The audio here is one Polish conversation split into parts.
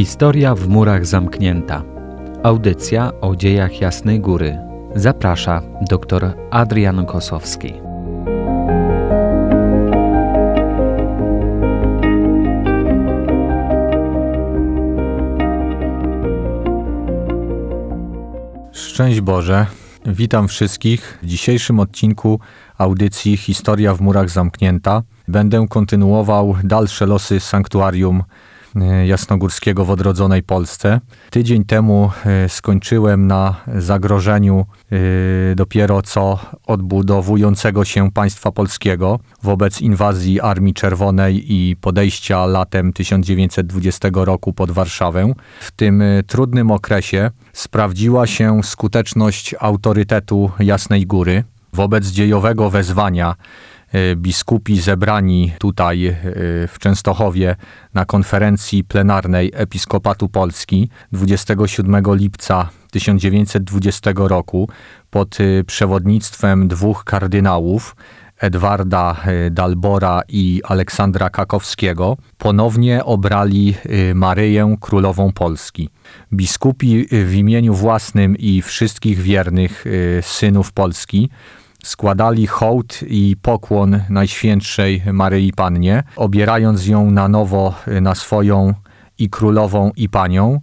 Historia w murach zamknięta. Audycja o dziejach Jasnej Góry. Zaprasza dr Adrian Kosowski. Szczęść Boże. Witam wszystkich w dzisiejszym odcinku audycji Historia w murach zamknięta. Będę kontynuował dalsze losy sanktuarium jasnogórskiego w odrodzonej Polsce. Tydzień temu e, skończyłem na zagrożeniu e, dopiero co odbudowującego się państwa polskiego wobec inwazji Armii Czerwonej i podejścia latem 1920 roku pod Warszawę. W tym trudnym okresie sprawdziła się skuteczność autorytetu Jasnej Góry wobec dziejowego wezwania E, biskupi zebrani tutaj e, w Częstochowie na konferencji plenarnej Episkopatu Polski 27 lipca 1920 roku pod e, przewodnictwem dwóch kardynałów Edwarda Dalbora i Aleksandra Kakowskiego ponownie obrali Maryję Królową Polski. Biskupi w imieniu własnym i wszystkich wiernych synów Polski składali hołd i pokłon Najświętszej Maryi Pannie, obierając ją na nowo na swoją i królową i panią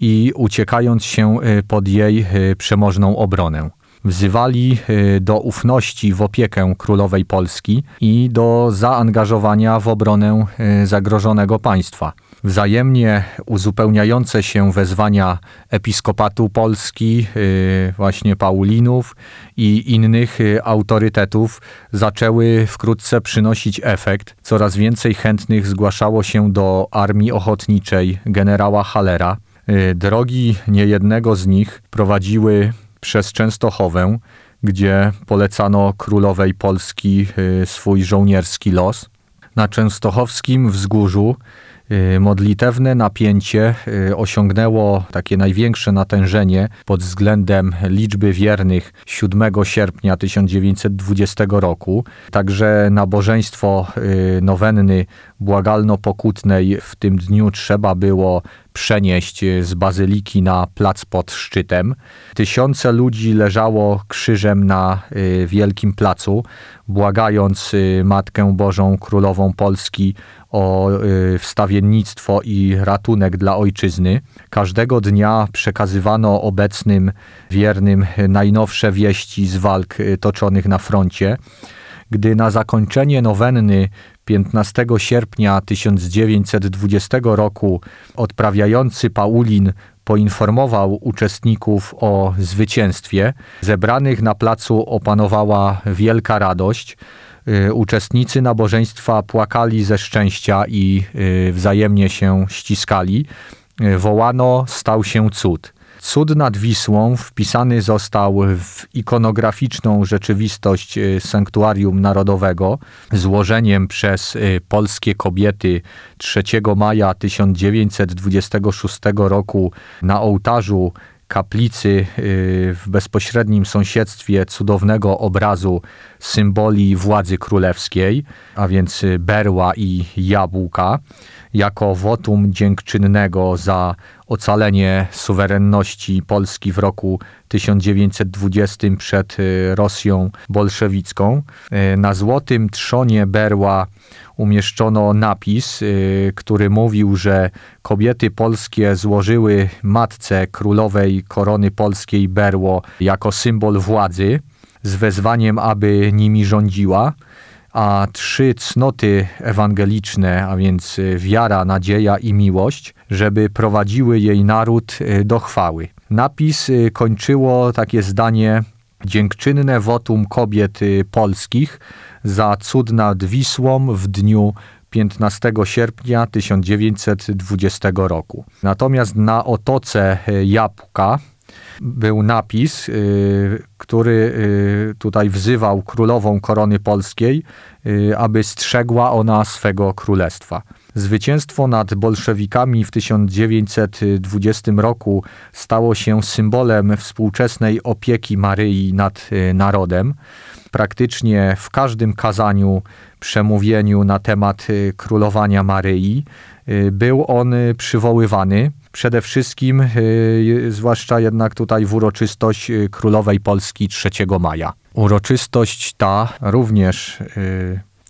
i uciekając się e, pod jej e, przemożną obronę. Wzywali e, do ufności w opiekę królowej Polski i do zaangażowania w obronę zagrożonego państwa wzajemnie uzupełniające się wezwania Episkopatu Polski, y, właśnie Paulinów i innych y, autorytetów zaczęły wkrótce przynosić efekt. Coraz więcej chętnych zgłaszało się do armii ochotniczej generała Halera. Y, drogi niejednego z nich prowadziły przez Częstochowę, gdzie polecano królowej Polski swój żołnierski los. Na częstochowskim wzgórzu modlitewne napięcie y, osiągnęło takie największe natężenie pod względem liczby wiernych 7 sierpnia 1920 roku. Także nabożeństwo y, nowenny błagalno-pokutnej w tym dniu trzeba było przenieść z bazyliki na plac pod szczytem. Tysiące ludzi leżało krzyżem na wielkim placu, błagając Matkę Bożą Królową Polski o y, wstawiennictwo i ratunek dla ojczyzny. Każdego dnia przekazywano obecnym wiernym najnowsze wieści z walk y, toczonych na froncie. Gdy na zakończenie nowenny 15 sierpnia 1920 roku odprawiający Paulin poinformował uczestników o zwycięstwie, zebranych na placu opanowała wielka radość. Y, uczestnicy nabożeństwa płakali ze szczęścia i y, wzajemnie się ściskali. Y, wołano, stał się cud. Cud nad Wisłą wpisany został w ikonograficzną rzeczywistość Sanktuarium Narodowego złożeniem przez polskie kobiety 3 maja 1926 roku na ołtarzu kaplicy y, w bezpośrednim sąsiedztwie cudownego obrazu symboli władzy królewskiej, a więc berła i jabłka, jako wotum dziękczynnego za ocalenie suwerenności Polski w roku 1920 przed y, Rosją bolszewicką. Y, na złotym trzonie berła umieszczono napis, y, który mówił, że kobiety polskie złożyły matce królowej korony polskiej berło jako symbol władzy z wezwaniem, aby nimi rządziła a trzy cnoty ewangeliczne, a więc wiara, nadzieja i miłość, żeby prowadziły jej naród y, do chwały. Napis y, kończyło takie zdanie: Dziękczynne wotum kobiet polskich za cud nad Wisłą w dniu 15 sierpnia 1920 roku. Natomiast na otoce jabłka był napis, e, który e, tutaj wzywał królową korony polskiej, aby strzegła ona swego królestwa. Zwycięstwo nad bolszewikami w 1920 roku stało się symbolem współczesnej opieki Maryi nad narodem. praktycznie w każdym kazaniu, przemówieniu na temat królowania Maryi był on przywoływany. Przede wszystkim, zwłaszcza jednak tutaj w uroczystość Królowej Polski 3 maja. Uroczystość ta również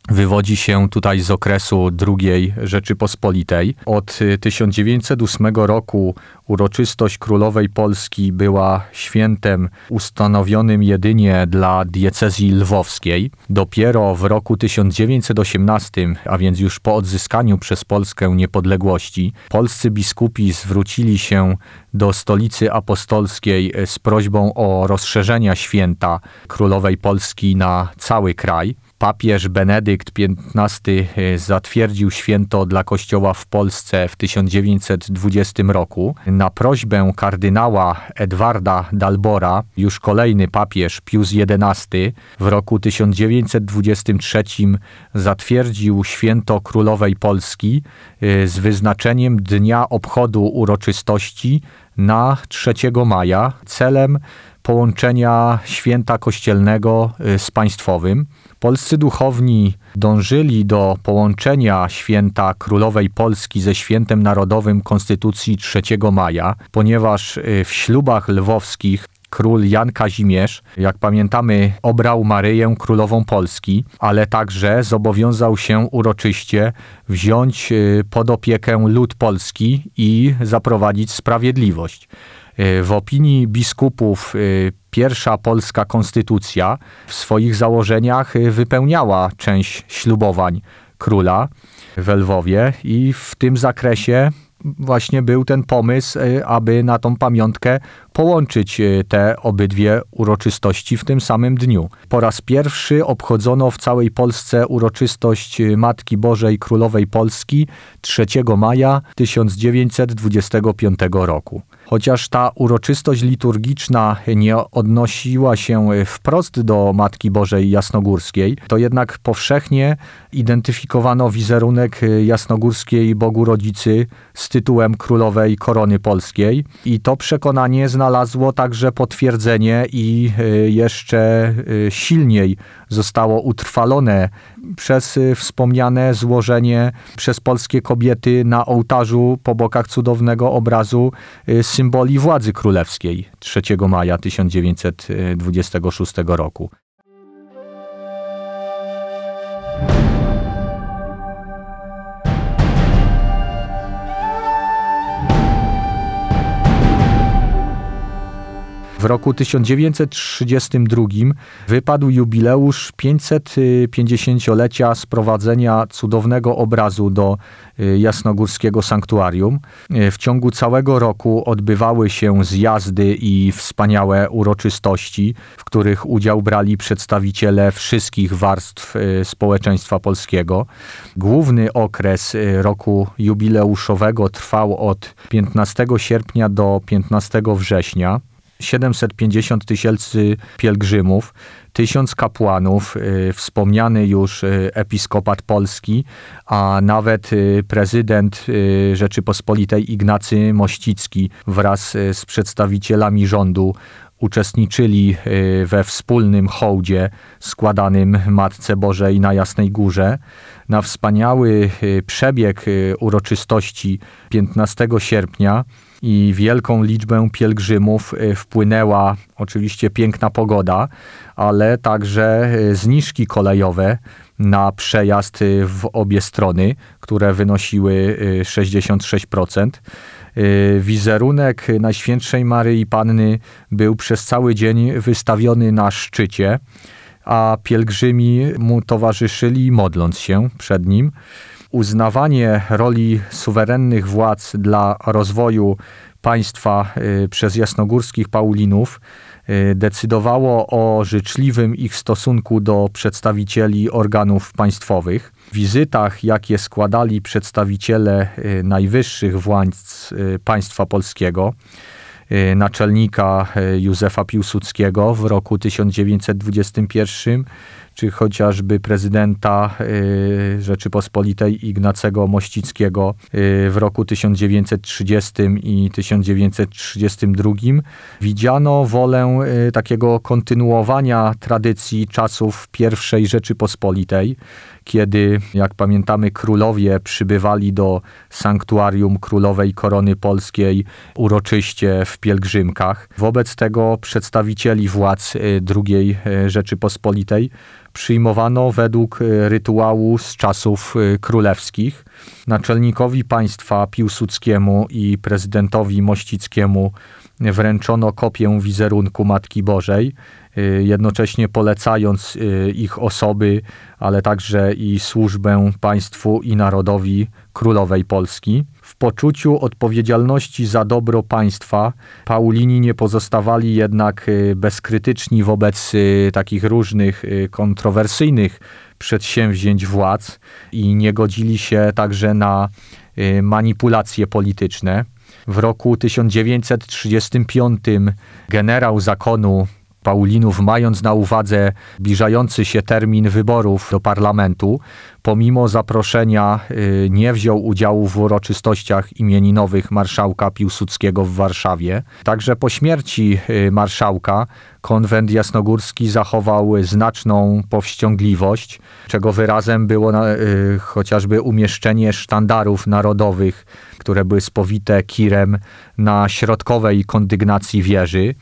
wywodzi się tutaj z okresu II Rzeczypospolitej. Od 1908 roku uroczystość Królowej Polski była świętem ustanowionym jedynie dla diecezji lwowskiej. Dopiero w roku 1918, a więc już po odzyskaniu przez Polskę niepodległości, polscy biskupi zwrócili się do stolicy apostolskiej z prośbą o rozszerzenia święta Królowej Polski na cały kraj papież Benedykt XV e, zatwierdził święto dla Kościoła w Polsce w 1920 roku. Na prośbę kardynała Edwarda Dalbora, już kolejny papież Pius XI, w roku 1923 zatwierdził święto Królowej Polski e, z wyznaczeniem dnia obchodu uroczystości na 3 maja celem połączenia święta kościelnego y, z państwowym. Polscy duchowni dążyli do połączenia święta Królowej Polski ze świętem narodowym Konstytucji 3 maja, ponieważ y, w ślubach lwowskich król Jan Kazimierz, jak pamiętamy, obrał Maryję królową Polski, ale także zobowiązał się uroczyście wziąć y, pod opiekę lud polski i zaprowadzić sprawiedliwość. E, w opinii biskupów e, pierwsza polska konstytucja w swoich założeniach e, wypełniała część ślubowań króla w Lwowie i w tym zakresie właśnie był ten pomysł, aby na tą pamiątkę połączyć te obydwie uroczystości w tym samym dniu. Po raz pierwszy obchodzono w całej Polsce uroczystość Matki Bożej Królowej Polski 3 maja 1925 roku. Chociaż ta uroczystość liturgiczna nie odnosiła się wprost do Matki Bożej Jasnogórskiej, to jednak powszechnie identyfikowano wizerunek jasnogórskiej Bogu Rodzicy z tytułem Królowej Korony Polskiej. I to przekonanie znalazło także potwierdzenie i e, jeszcze e, silniej zostało utrwalone przez y, wspomniane złożenie przez polskie kobiety na ołtarzu po bokach cudownego obrazu y, symboli władzy królewskiej 3 maja 1926 roku. Roku 1932 wypadł jubileusz 550-lecia sprowadzenia cudownego obrazu do y, jasnogórskiego sanktuarium. Y, w ciągu całego roku odbywały się zjazdy i wspaniałe uroczystości, w których udział brali przedstawiciele wszystkich warstw y, społeczeństwa polskiego. Główny okres roku jubileuszowego trwał od 15 sierpnia do 15 września. 750 tysięcy pielgrzymów, tysiąc kapłanów, y, wspomniany już y, episkopat polski, a nawet y, prezydent Rzeczypospolitej Ignacy Mościcki wraz z przedstawicielami rządu uczestniczyli we wspólnym hołdzie składanym Matce Bożej na Jasnej Górze. Na wspaniały przebieg uroczystości 15 sierpnia i wielką liczbę pielgrzymów e, wpłynęła oczywiście piękna pogoda, ale także e, zniżki kolejowe na przejazd e, w obie strony, które wynosiły 66%. Wizerunek Najświętszej Maryi Panny był przez cały dzień wystawiony na szczycie, a pielgrzymi mu towarzyszyli modląc się przed nim uznawanie roli suwerennych władz dla rozwoju państwa y, przez jasnogórskich Paulinów y, decydowało o życzliwym ich stosunku do przedstawicieli organów państwowych. W wizytach, jakie składali przedstawiciele y, najwyższych władz państwa polskiego, naczelnika Józefa Piłsudskiego w roku 1921 czy chociażby prezydenta y, Rzeczypospolitej Ignacego Mościckiego y, w roku 1930 i 1932 widziano wolę y, takiego kontynuowania tradycji czasów I Rzeczypospolitej, kiedy, jak pamiętamy, królowie przybywali do sanktuarium Królowej Korony Polskiej uroczyście w pielgrzymkach. Wobec tego przedstawicieli władz II Rzeczypospolitej przyjmowano według e, rytuału z czasów e, królewskich. Naczelnikowi państwa Piłsudskiemu i prezydentowi Mościckiemu wręczono kopię wizerunku Matki Bożej, e, jednocześnie polecając ich osoby, ale także i służbę państwu i narodowi królowej Polski. W poczuciu odpowiedzialności za dobro państwa Paulini nie pozostawali jednak y, bezkrytyczni wobec y, takich różnych y, kontrowersyjnych przedsięwzięć władz i nie godzili się także na manipulacje polityczne. W roku 1935 generał zakonu Paulinów, mając na uwadze zbliżający się termin wyborów do parlamentu, pomimo zaproszenia y, nie wziął udziału w uroczystościach imieninowych marszałka Piłsudskiego w Warszawie. Także po śmierci y, marszałka konwent jasnogórski zachował znaczną powściągliwość, czego wyrazem było na, y, chociażby umieszczenie sztandarów narodowych, które były spowite kirem na środkowej kondygnacji wieży.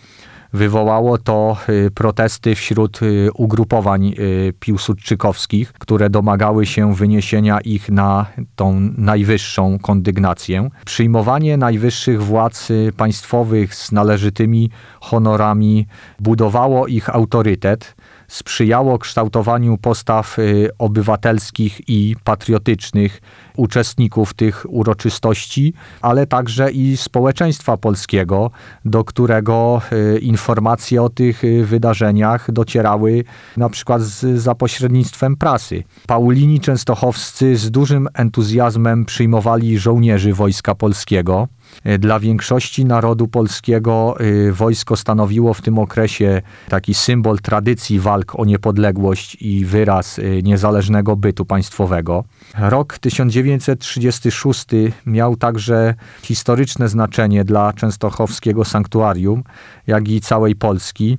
Wywołało to y, protesty wśród y, ugrupowań y, piłsudczykowskich, które domagały się wyniesienia ich na tą najwyższą kondygnację. Przyjmowanie najwyższych władz państwowych z należytymi honorami budowało ich autorytet sprzyjało kształtowaniu postaw y, obywatelskich i patriotycznych uczestników tych uroczystości, ale także i społeczeństwa polskiego, do którego y, informacje o tych y, wydarzeniach docierały na przykład z, za pośrednictwem prasy. Paulini częstochowscy z dużym entuzjazmem przyjmowali żołnierzy Wojska Polskiego. E, dla większości narodu polskiego e, wojsko stanowiło w tym okresie taki symbol tradycji walk o niepodległość i wyraz e, niezależnego bytu państwowego. Rok 1936 miał także historyczne znaczenie dla częstochowskiego sanktuarium, jak i całej Polski.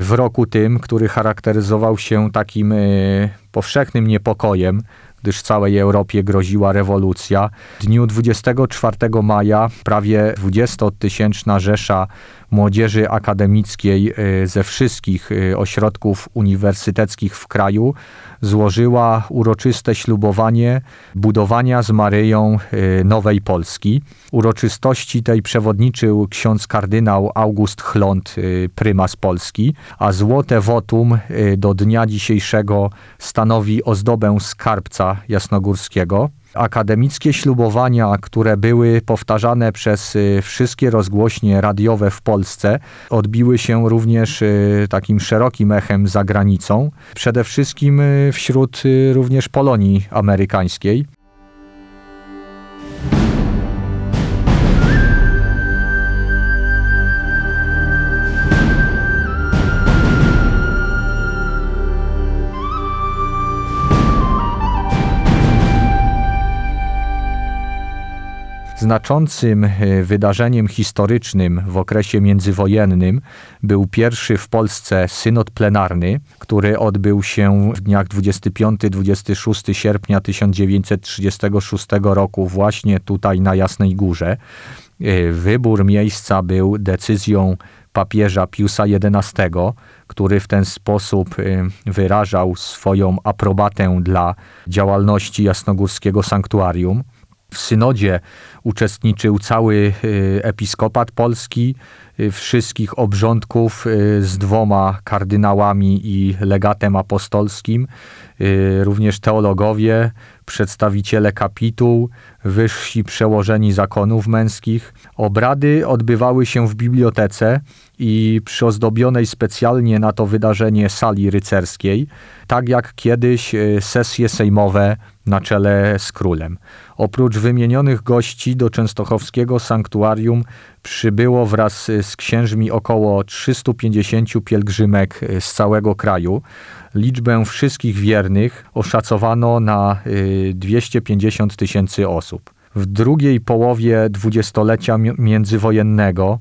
W roku tym, który charakteryzował się takim powszechnym niepokojem, gdyż całej Europie groziła rewolucja. W dniu 24 maja prawie 20-tysięczna rzesza młodzieży akademickiej e, ze wszystkich e, ośrodków uniwersyteckich w kraju złożyła uroczyste ślubowanie budowania z Maryją e, Nowej Polski. Uroczystości tej przewodniczył ksiądz kardynał August Chlont, prymas Polski, a złote wotum do dnia dzisiejszego stanowi ozdobę skarbca jasnogórskiego akademickie ślubowania, które były powtarzane przez y, wszystkie rozgłośnie radiowe w Polsce, odbiły się również y, takim szerokim echem za granicą, przede wszystkim y, wśród również Polonii amerykańskiej. Znaczącym e, wydarzeniem historycznym w okresie międzywojennym był pierwszy w Polsce synod plenarny, który odbył się w dniach 25-26 sierpnia 1936 roku właśnie tutaj na Jasnej Górze. E, wybór miejsca był decyzją papieża Piusa XI, który w ten sposób e, wyrażał swoją aprobatę dla działalności jasnogórskiego sanktuarium. W synodzie uczestniczył cały y, episkopat polski, y, wszystkich obrządków y, z dwoma kardynałami i legatem apostolskim, również teologowie, przedstawiciele kapituł, wyżsi przełożeni zakonów męskich. Obrady odbywały się w bibliotece i przyozdobionej specjalnie na to wydarzenie sali rycerskiej, tak jak kiedyś sesje sejmowe na czele z królem. Oprócz wymienionych gości do częstochowskiego sanktuarium przybyło wraz z księżmi około 350 pielgrzymek z całego kraju. Liczbę wszystkich wiernych oszacowano na 250 tysięcy osób. W drugiej połowie dwudziestolecia międzywojennego,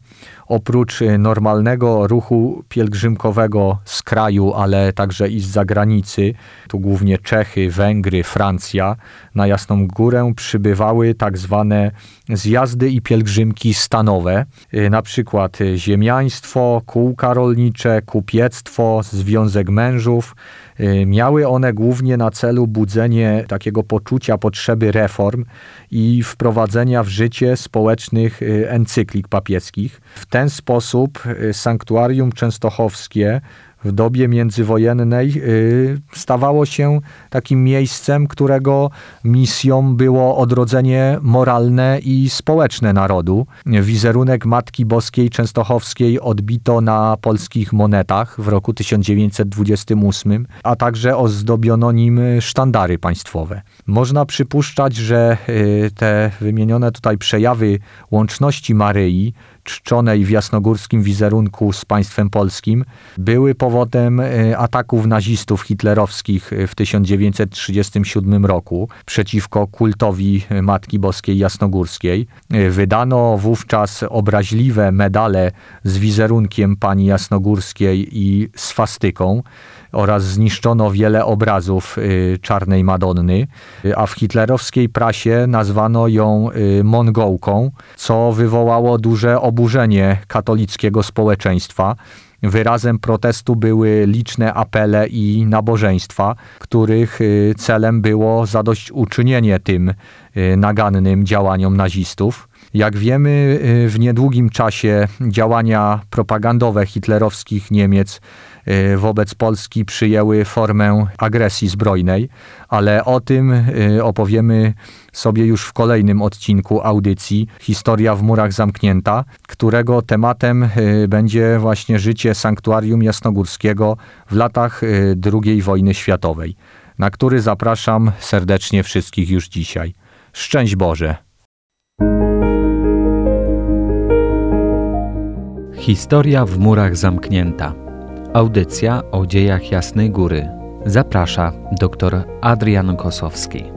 oprócz normalnego ruchu pielgrzymkowego z kraju, ale także i z zagranicy, tu głównie Czechy, Węgry, Francja, na Jasną Górę przybywały tak zwane zjazdy i pielgrzymki stanowe, na przykład ziemiaństwo, kółka rolnicze, kupiectwo, Związek Mężów, Y, miały one głównie na celu budzenie takiego poczucia potrzeby reform i wprowadzenia w życie społecznych y, encyklik papieskich. W ten sposób y, sanktuarium częstochowskie w dobie międzywojennej y, stawało się takim miejscem, którego misją było odrodzenie moralne i społeczne narodu. Wizerunek Matki Boskiej Częstochowskiej odbito na polskich monetach w roku 1928, a także ozdobiono nim sztandary państwowe. Można przypuszczać, że y, te wymienione tutaj przejawy łączności Maryi czczonej w jasnogórskim wizerunku z państwem polskim, były powodem e, ataków nazistów hitlerowskich w 1937 roku przeciwko kultowi Matki Boskiej Jasnogórskiej. E, wydano wówczas obraźliwe medale z wizerunkiem pani Jasnogórskiej i swastyką oraz zniszczono wiele obrazów y, czarnej Madonny, y, a w hitlerowskiej prasie nazwano ją y, Mongołką, co wywołało duże oburzenie katolickiego społeczeństwa. Wyrazem protestu były liczne apele i nabożeństwa, których celem było zadośćuczynienie tym nagannym działaniom nazistów. Jak wiemy, w niedługim czasie działania propagandowe hitlerowskich Niemiec wobec Polski przyjęły formę agresji zbrojnej, ale o tym y, opowiemy sobie już w kolejnym odcinku audycji Historia w murach zamknięta, którego tematem y, będzie właśnie życie sanktuarium jasnogórskiego w latach II wojny światowej, na który zapraszam serdecznie wszystkich już dzisiaj. Szczęść Boże! Historia w murach zamknięta. Audycja o dziejach Jasnej Góry. Zaprasza dr Adrian Kosowski.